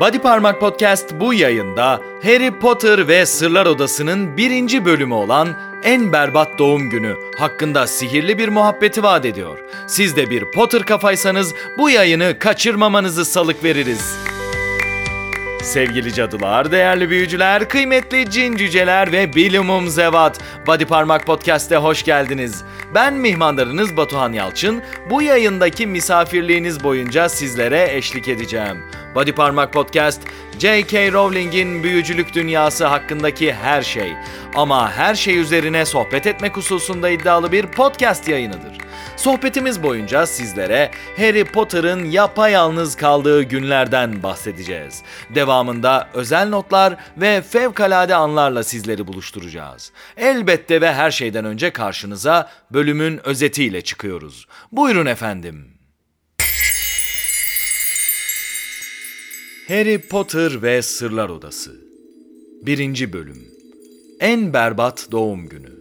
Body Parmak Podcast bu yayında Harry Potter ve Sırlar Odası'nın birinci bölümü olan En Berbat Doğum Günü hakkında sihirli bir muhabbeti vaat ediyor. Siz de bir Potter kafaysanız bu yayını kaçırmamanızı salık veririz. Sevgili cadılar, değerli büyücüler, kıymetli cin cüceler ve bilimum zevat. Body Parmak Podcast'e hoş geldiniz. Ben mihmandarınız Batuhan Yalçın. Bu yayındaki misafirliğiniz boyunca sizlere eşlik edeceğim. Body Parmak Podcast, J.K. Rowling'in büyücülük dünyası hakkındaki her şey. Ama her şey üzerine sohbet etmek hususunda iddialı bir podcast yayınıdır. Sohbetimiz boyunca sizlere Harry Potter'ın yapayalnız kaldığı günlerden bahsedeceğiz. Devamında özel notlar ve fevkalade anlarla sizleri buluşturacağız. Elbette ve her şeyden önce karşınıza bölümün özetiyle çıkıyoruz. Buyurun efendim. Harry Potter ve Sırlar Odası 1. Bölüm En Berbat Doğum Günü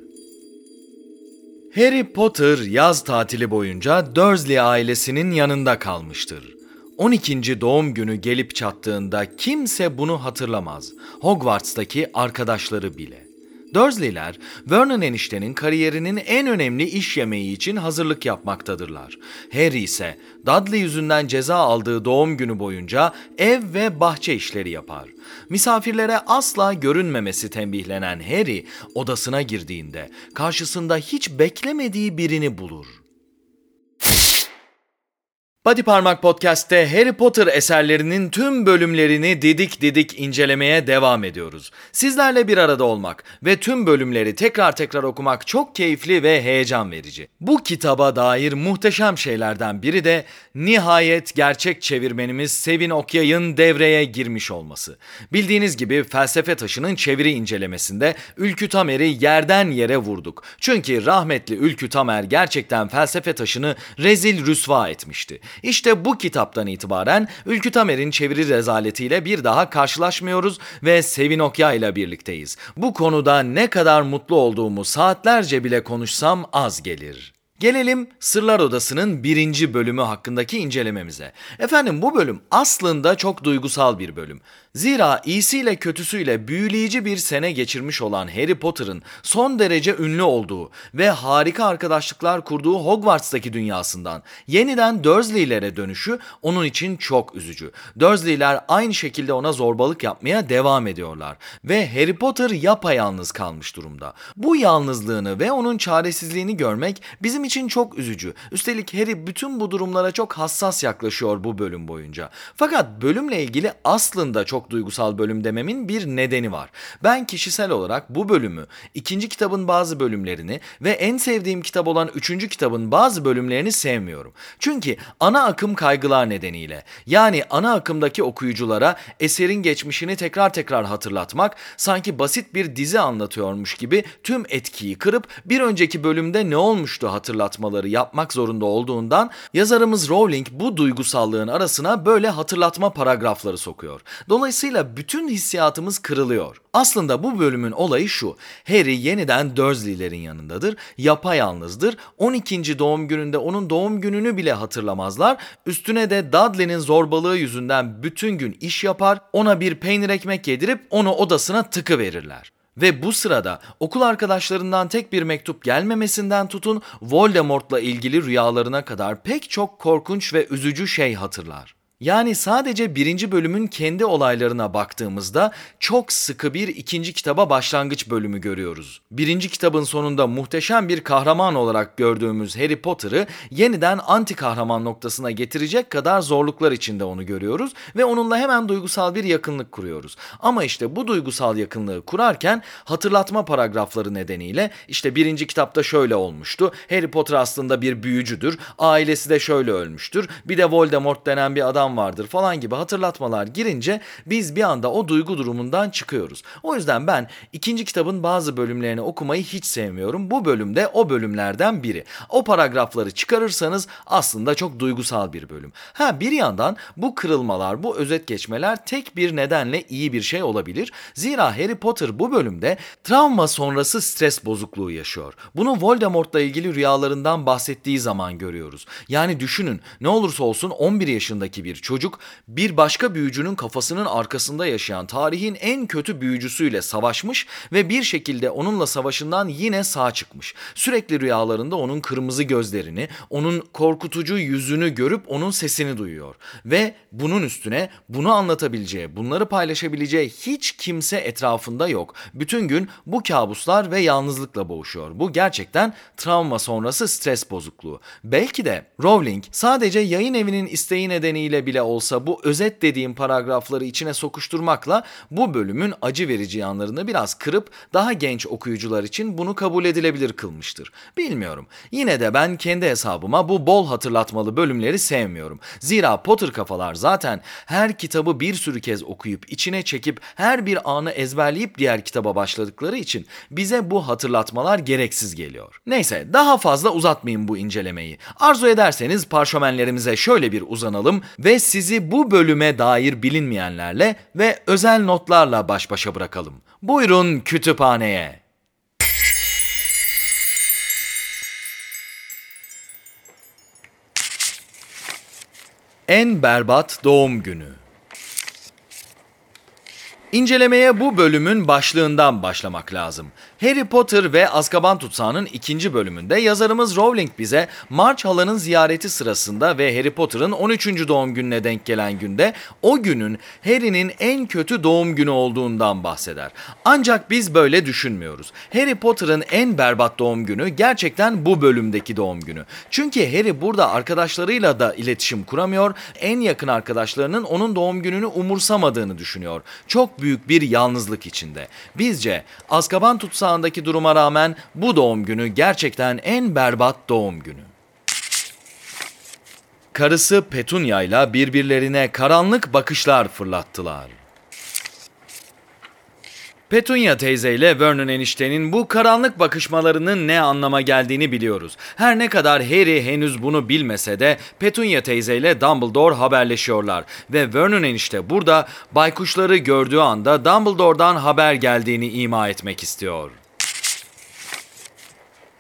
Harry Potter yaz tatili boyunca Dursley ailesinin yanında kalmıştır. 12. doğum günü gelip çattığında kimse bunu hatırlamaz. Hogwarts'taki arkadaşları bile. Dursley'ler, Vernon eniştenin kariyerinin en önemli iş yemeği için hazırlık yapmaktadırlar. Harry ise Dudley yüzünden ceza aldığı doğum günü boyunca ev ve bahçe işleri yapar. Misafirlere asla görünmemesi tembihlenen Harry odasına girdiğinde karşısında hiç beklemediği birini bulur. Body Parmak Podcast'te Harry Potter eserlerinin tüm bölümlerini didik didik incelemeye devam ediyoruz. Sizlerle bir arada olmak ve tüm bölümleri tekrar tekrar okumak çok keyifli ve heyecan verici. Bu kitaba dair muhteşem şeylerden biri de nihayet gerçek çevirmenimiz Sevin Okyay'ın devreye girmiş olması. Bildiğiniz gibi felsefe taşının çeviri incelemesinde Ülkü Tamer'i yerden yere vurduk. Çünkü rahmetli Ülkü Tamer gerçekten felsefe taşını rezil rüsva etmişti. İşte bu kitaptan itibaren Ülkü Tamer'in çeviri rezaletiyle bir daha karşılaşmıyoruz ve Sevin Okya ile birlikteyiz. Bu konuda ne kadar mutlu olduğumu saatlerce bile konuşsam az gelir. Gelelim Sırlar Odası'nın birinci bölümü hakkındaki incelememize. Efendim bu bölüm aslında çok duygusal bir bölüm. Zira iyisiyle kötüsüyle büyüleyici bir sene geçirmiş olan Harry Potter'ın son derece ünlü olduğu ve harika arkadaşlıklar kurduğu Hogwarts'taki dünyasından yeniden Dursley'lere dönüşü onun için çok üzücü. Dursley'ler aynı şekilde ona zorbalık yapmaya devam ediyorlar ve Harry Potter yapayalnız kalmış durumda. Bu yalnızlığını ve onun çaresizliğini görmek bizim için çok üzücü. Üstelik Harry bütün bu durumlara çok hassas yaklaşıyor bu bölüm boyunca. Fakat bölümle ilgili aslında çok duygusal bölüm dememin bir nedeni var. Ben kişisel olarak bu bölümü, ikinci kitabın bazı bölümlerini ve en sevdiğim kitap olan üçüncü kitabın bazı bölümlerini sevmiyorum. Çünkü ana akım kaygılar nedeniyle yani ana akımdaki okuyuculara eserin geçmişini tekrar tekrar hatırlatmak sanki basit bir dizi anlatıyormuş gibi tüm etkiyi kırıp bir önceki bölümde ne olmuştu hatırlatmaları yapmak zorunda olduğundan yazarımız Rowling bu duygusallığın arasına böyle hatırlatma paragrafları sokuyor. Dolayısıyla bütün hissiyatımız kırılıyor. Aslında bu bölümün olayı şu. Harry yeniden Dursley'lerin yanındadır. Yapayalnızdır. 12. doğum gününde onun doğum gününü bile hatırlamazlar. Üstüne de Dudley'nin zorbalığı yüzünden bütün gün iş yapar. Ona bir peynir ekmek yedirip onu odasına tıkı verirler. Ve bu sırada okul arkadaşlarından tek bir mektup gelmemesinden tutun Voldemort'la ilgili rüyalarına kadar pek çok korkunç ve üzücü şey hatırlar. Yani sadece birinci bölümün kendi olaylarına baktığımızda çok sıkı bir ikinci kitaba başlangıç bölümü görüyoruz. Birinci kitabın sonunda muhteşem bir kahraman olarak gördüğümüz Harry Potter'ı yeniden anti kahraman noktasına getirecek kadar zorluklar içinde onu görüyoruz ve onunla hemen duygusal bir yakınlık kuruyoruz. Ama işte bu duygusal yakınlığı kurarken hatırlatma paragrafları nedeniyle işte birinci kitapta şöyle olmuştu. Harry Potter aslında bir büyücüdür. Ailesi de şöyle ölmüştür. Bir de Voldemort denen bir adam adam vardır falan gibi hatırlatmalar girince biz bir anda o duygu durumundan çıkıyoruz. O yüzden ben ikinci kitabın bazı bölümlerini okumayı hiç sevmiyorum. Bu bölümde o bölümlerden biri. O paragrafları çıkarırsanız aslında çok duygusal bir bölüm. Ha bir yandan bu kırılmalar, bu özet geçmeler tek bir nedenle iyi bir şey olabilir. Zira Harry Potter bu bölümde travma sonrası stres bozukluğu yaşıyor. Bunu Voldemort'la ilgili rüyalarından bahsettiği zaman görüyoruz. Yani düşünün ne olursa olsun 11 yaşındaki bir çocuk bir başka büyücünün kafasının arkasında yaşayan tarihin en kötü büyücüsüyle savaşmış ve bir şekilde onunla savaşından yine sağ çıkmış. Sürekli rüyalarında onun kırmızı gözlerini, onun korkutucu yüzünü görüp onun sesini duyuyor. Ve bunun üstüne bunu anlatabileceği, bunları paylaşabileceği hiç kimse etrafında yok. Bütün gün bu kabuslar ve yalnızlıkla boğuşuyor. Bu gerçekten travma sonrası stres bozukluğu. Belki de Rowling sadece yayın evinin isteği nedeniyle bile olsa bu özet dediğim paragrafları içine sokuşturmakla bu bölümün acı verici yanlarını biraz kırıp daha genç okuyucular için bunu kabul edilebilir kılmıştır. Bilmiyorum. Yine de ben kendi hesabıma bu bol hatırlatmalı bölümleri sevmiyorum. Zira Potter kafalar zaten her kitabı bir sürü kez okuyup içine çekip her bir anı ezberleyip diğer kitaba başladıkları için bize bu hatırlatmalar gereksiz geliyor. Neyse daha fazla uzatmayayım bu incelemeyi. Arzu ederseniz parşömenlerimize şöyle bir uzanalım ve sizi bu bölüme dair bilinmeyenlerle ve özel notlarla baş başa bırakalım. Buyurun kütüphaneye. En berbat doğum günü. İncelemeye bu bölümün başlığından başlamak lazım. Harry Potter ve Azkaban Tutsağı'nın ikinci bölümünde yazarımız Rowling bize March halanın ziyareti sırasında ve Harry Potter'ın 13. doğum gününe denk gelen günde o günün Harry'nin en kötü doğum günü olduğundan bahseder. Ancak biz böyle düşünmüyoruz. Harry Potter'ın en berbat doğum günü gerçekten bu bölümdeki doğum günü. Çünkü Harry burada arkadaşlarıyla da iletişim kuramıyor, en yakın arkadaşlarının onun doğum gününü umursamadığını düşünüyor. Çok büyük bir yalnızlık içinde. Bizce Azkaban tutsağındaki duruma rağmen bu doğum günü gerçekten en berbat doğum günü. Karısı Petunia ile birbirlerine karanlık bakışlar fırlattılar. Petunia teyze ile Vernon eniştenin bu karanlık bakışmalarının ne anlama geldiğini biliyoruz. Her ne kadar Harry henüz bunu bilmese de Petunia teyze ile Dumbledore haberleşiyorlar ve Vernon enişte burada baykuşları gördüğü anda Dumbledore'dan haber geldiğini ima etmek istiyor.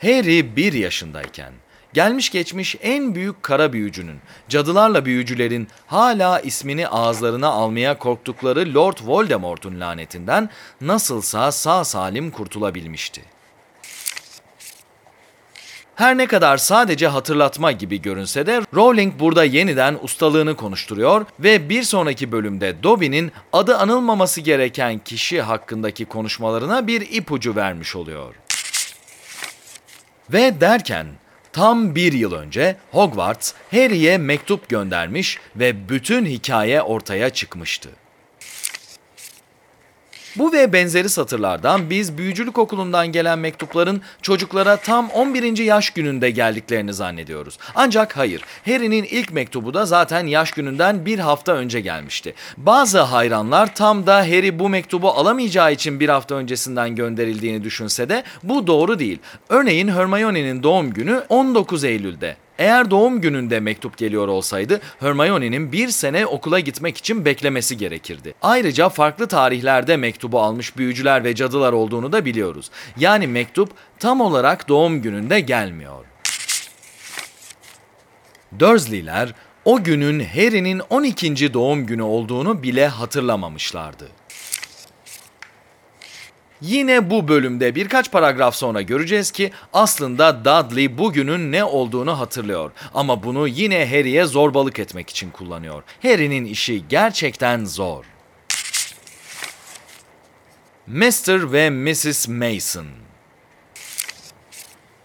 Harry bir yaşındayken gelmiş geçmiş en büyük kara büyücünün, cadılarla büyücülerin hala ismini ağızlarına almaya korktukları Lord Voldemort'un lanetinden nasılsa sağ salim kurtulabilmişti. Her ne kadar sadece hatırlatma gibi görünse de Rowling burada yeniden ustalığını konuşturuyor ve bir sonraki bölümde Dobby'nin adı anılmaması gereken kişi hakkındaki konuşmalarına bir ipucu vermiş oluyor. Ve derken tam bir yıl önce Hogwarts Harry'e mektup göndermiş ve bütün hikaye ortaya çıkmıştı. Bu ve benzeri satırlardan biz büyücülük okulundan gelen mektupların çocuklara tam 11. yaş gününde geldiklerini zannediyoruz. Ancak hayır, Harry'nin ilk mektubu da zaten yaş gününden bir hafta önce gelmişti. Bazı hayranlar tam da Harry bu mektubu alamayacağı için bir hafta öncesinden gönderildiğini düşünse de bu doğru değil. Örneğin Hermione'nin doğum günü 19 Eylül'de. Eğer doğum gününde mektup geliyor olsaydı Hermione'nin bir sene okula gitmek için beklemesi gerekirdi. Ayrıca farklı tarihlerde mektubu almış büyücüler ve cadılar olduğunu da biliyoruz. Yani mektup tam olarak doğum gününde gelmiyor. Dursley'ler o günün Harry'nin 12. doğum günü olduğunu bile hatırlamamışlardı. Yine bu bölümde birkaç paragraf sonra göreceğiz ki aslında Dudley bugünün ne olduğunu hatırlıyor. Ama bunu yine Harry'e zorbalık etmek için kullanıyor. Harry'nin işi gerçekten zor. Mr. ve Mrs. Mason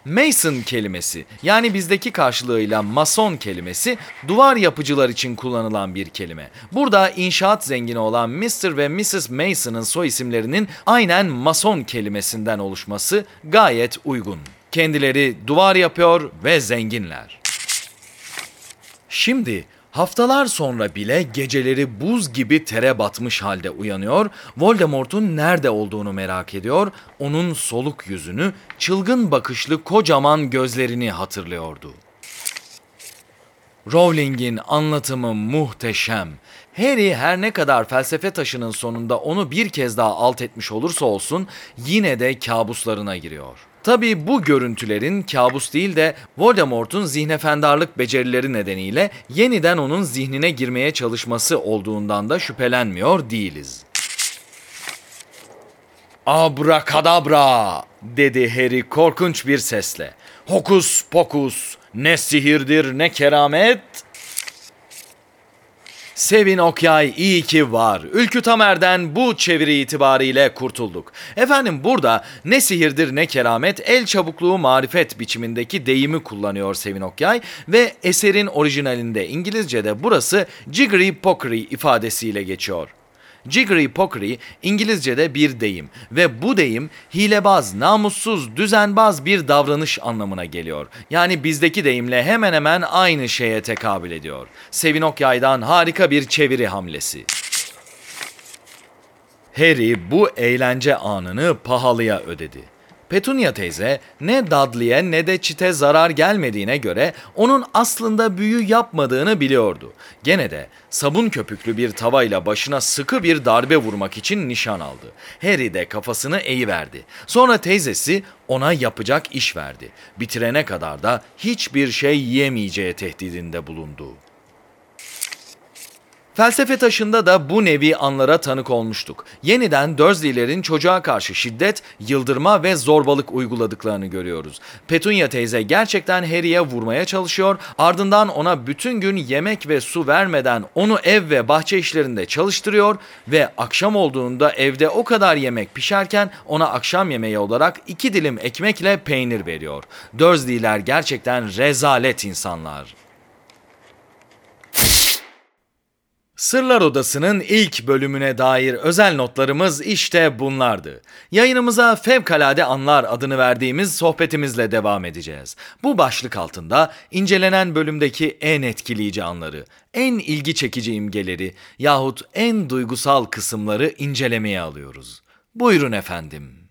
Mason kelimesi yani bizdeki karşılığıyla mason kelimesi duvar yapıcılar için kullanılan bir kelime. Burada inşaat zengini olan Mr. ve Mrs. Mason'ın soy isimlerinin aynen mason kelimesinden oluşması gayet uygun. Kendileri duvar yapıyor ve zenginler. Şimdi Haftalar sonra bile geceleri buz gibi tere batmış halde uyanıyor, Voldemort'un nerede olduğunu merak ediyor, onun soluk yüzünü, çılgın bakışlı kocaman gözlerini hatırlıyordu. Rowling'in anlatımı muhteşem. Harry her ne kadar felsefe taşının sonunda onu bir kez daha alt etmiş olursa olsun yine de kabuslarına giriyor. Tabii bu görüntülerin kabus değil de Voldemort'un zihnefendarlık becerileri nedeniyle yeniden onun zihnine girmeye çalışması olduğundan da şüphelenmiyor değiliz. Abrakadabra dedi Harry korkunç bir sesle. Hokus pokus ne sihirdir ne keramet. Sevin Okyay iyi ki var. Ülkü Tamer'den bu çeviri itibariyle kurtulduk. Efendim burada ne sihirdir ne keramet el çabukluğu marifet biçimindeki deyimi kullanıyor Sevin Okyay ve eserin orijinalinde İngilizce'de burası jiggery pokery ifadesiyle geçiyor. Jiggery pokery İngilizce'de bir deyim ve bu deyim hilebaz, namussuz, düzenbaz bir davranış anlamına geliyor. Yani bizdeki deyimle hemen hemen aynı şeye tekabül ediyor. Sevin Okyay'dan harika bir çeviri hamlesi. Harry bu eğlence anını pahalıya ödedi. Petunia teyze ne Dudley'e ne de Çit'e zarar gelmediğine göre onun aslında büyü yapmadığını biliyordu. Gene de sabun köpüklü bir tavayla başına sıkı bir darbe vurmak için nişan aldı. Harry de kafasını eğiverdi. Sonra teyzesi ona yapacak iş verdi. Bitirene kadar da hiçbir şey yiyemeyeceği tehdidinde bulundu. Felsefe taşında da bu nevi anlara tanık olmuştuk. Yeniden Dursley'lerin çocuğa karşı şiddet, yıldırma ve zorbalık uyguladıklarını görüyoruz. Petunia teyze gerçekten Harry'e vurmaya çalışıyor, ardından ona bütün gün yemek ve su vermeden onu ev ve bahçe işlerinde çalıştırıyor ve akşam olduğunda evde o kadar yemek pişerken ona akşam yemeği olarak iki dilim ekmekle peynir veriyor. Dursley'ler gerçekten rezalet insanlar. Sırlar Odası'nın ilk bölümüne dair özel notlarımız işte bunlardı. Yayınımıza Fevkalade Anlar adını verdiğimiz sohbetimizle devam edeceğiz. Bu başlık altında incelenen bölümdeki en etkileyici anları, en ilgi çekici imgeleri yahut en duygusal kısımları incelemeye alıyoruz. Buyurun efendim.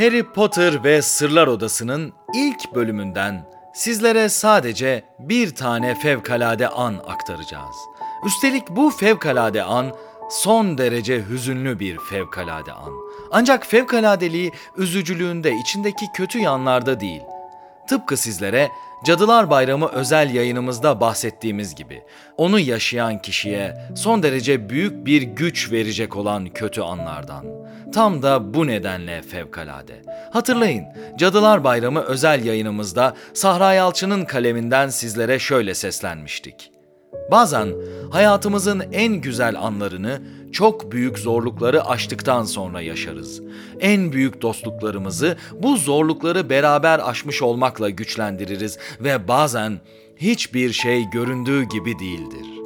Harry Potter ve Sırlar Odası'nın ilk bölümünden sizlere sadece bir tane fevkalade an aktaracağız. Üstelik bu fevkalade an son derece hüzünlü bir fevkalade an. Ancak fevkaladeliği üzücülüğünde içindeki kötü yanlarda değil. Tıpkı sizlere Cadılar Bayramı özel yayınımızda bahsettiğimiz gibi onu yaşayan kişiye son derece büyük bir güç verecek olan kötü anlardan. Tam da bu nedenle fevkalade. Hatırlayın, Cadılar Bayramı özel yayınımızda Sahra Yalçın'ın kaleminden sizlere şöyle seslenmiştik. Bazen hayatımızın en güzel anlarını çok büyük zorlukları aştıktan sonra yaşarız. En büyük dostluklarımızı bu zorlukları beraber aşmış olmakla güçlendiririz ve bazen hiçbir şey göründüğü gibi değildir.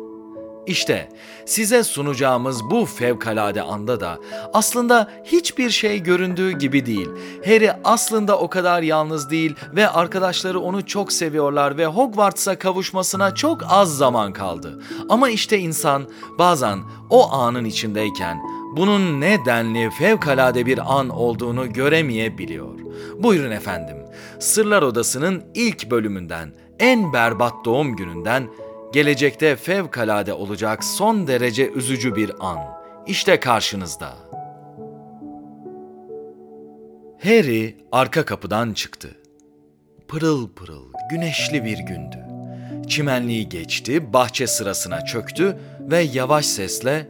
İşte size sunacağımız bu fevkalade anda da aslında hiçbir şey göründüğü gibi değil. Harry aslında o kadar yalnız değil ve arkadaşları onu çok seviyorlar ve Hogwarts'a kavuşmasına çok az zaman kaldı. Ama işte insan bazen o anın içindeyken bunun ne denli fevkalade bir an olduğunu göremeyebiliyor. Buyurun efendim, Sırlar Odası'nın ilk bölümünden, en berbat doğum gününden gelecekte fevkalade olacak son derece üzücü bir an. İşte karşınızda. Harry arka kapıdan çıktı. Pırıl pırıl, güneşli bir gündü. Çimenliği geçti, bahçe sırasına çöktü ve yavaş sesle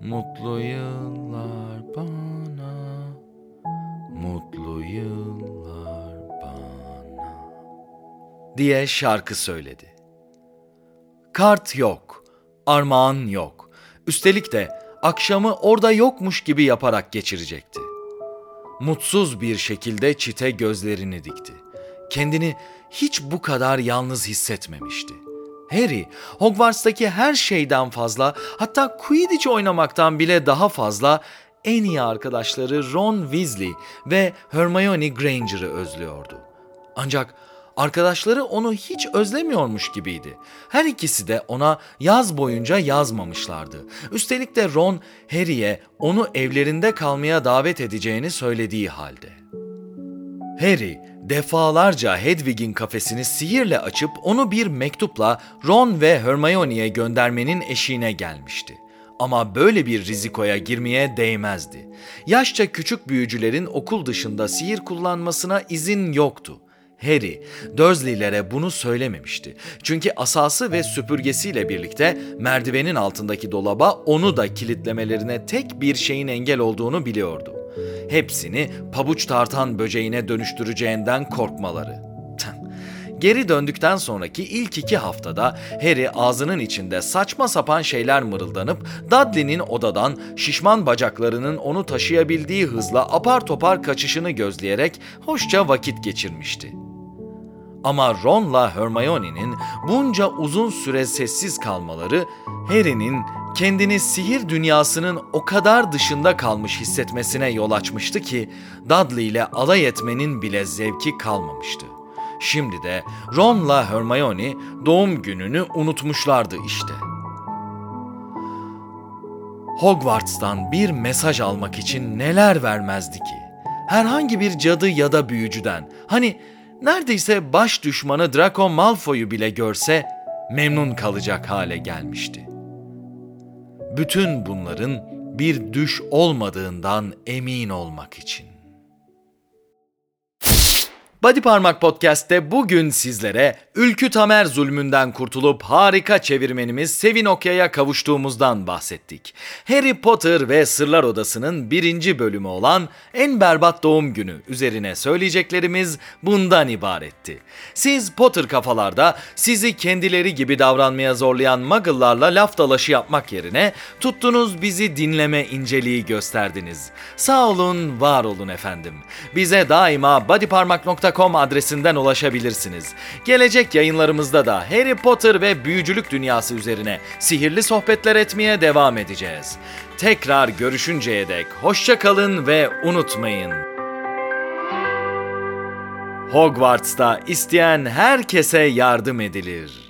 Mutlu yıllar bana, mutlu yıllar bana diye şarkı söyledi. Kart yok, armağan yok. Üstelik de akşamı orada yokmuş gibi yaparak geçirecekti. Mutsuz bir şekilde çite gözlerini dikti. Kendini hiç bu kadar yalnız hissetmemişti. Harry, Hogwarts'taki her şeyden fazla, hatta Quidditch oynamaktan bile daha fazla en iyi arkadaşları Ron Weasley ve Hermione Granger'ı özlüyordu. Ancak Arkadaşları onu hiç özlemiyormuş gibiydi. Her ikisi de ona yaz boyunca yazmamışlardı. Üstelik de Ron Harry'e onu evlerinde kalmaya davet edeceğini söylediği halde. Harry defalarca Hedwig'in kafesini sihirle açıp onu bir mektupla Ron ve Hermione'ye göndermenin eşiğine gelmişti. Ama böyle bir rizikoya girmeye değmezdi. Yaşça küçük büyücülerin okul dışında sihir kullanmasına izin yoktu. Harry, Dursley'lere bunu söylememişti. Çünkü asası ve süpürgesiyle birlikte merdivenin altındaki dolaba onu da kilitlemelerine tek bir şeyin engel olduğunu biliyordu. Hepsini pabuç tartan böceğine dönüştüreceğinden korkmaları. Geri döndükten sonraki ilk iki haftada Harry ağzının içinde saçma sapan şeyler mırıldanıp Dudley'nin odadan şişman bacaklarının onu taşıyabildiği hızla apar topar kaçışını gözleyerek hoşça vakit geçirmişti. Ama Ron'la Hermione'nin bunca uzun süre sessiz kalmaları Harry'nin kendini sihir dünyasının o kadar dışında kalmış hissetmesine yol açmıştı ki Dudley ile alay etmenin bile zevki kalmamıştı. Şimdi de Ron'la Hermione doğum gününü unutmuşlardı işte. Hogwarts'tan bir mesaj almak için neler vermezdi ki? Herhangi bir cadı ya da büyücüden. Hani neredeyse baş düşmanı Draco Malfoy'u bile görse memnun kalacak hale gelmişti. Bütün bunların bir düş olmadığından emin olmak için. Body Parmak Podcast'te bugün sizlere Ülkü Tamer zulmünden kurtulup harika çevirmenimiz Sevin Okya'ya kavuştuğumuzdan bahsettik. Harry Potter ve Sırlar Odası'nın birinci bölümü olan En Berbat Doğum Günü üzerine söyleyeceklerimiz bundan ibaretti. Siz Potter kafalarda sizi kendileri gibi davranmaya zorlayan muggle'larla laf dalaşı yapmak yerine tuttunuz bizi dinleme inceliği gösterdiniz. Sağ olun, var olun efendim. Bize daima bodyparmak.com adresinden ulaşabilirsiniz. Gelecek yayınlarımızda da Harry Potter ve büyücülük dünyası üzerine sihirli sohbetler etmeye devam edeceğiz. Tekrar görüşünceye dek hoşça kalın ve unutmayın. Hogwarts'ta isteyen herkese yardım edilir.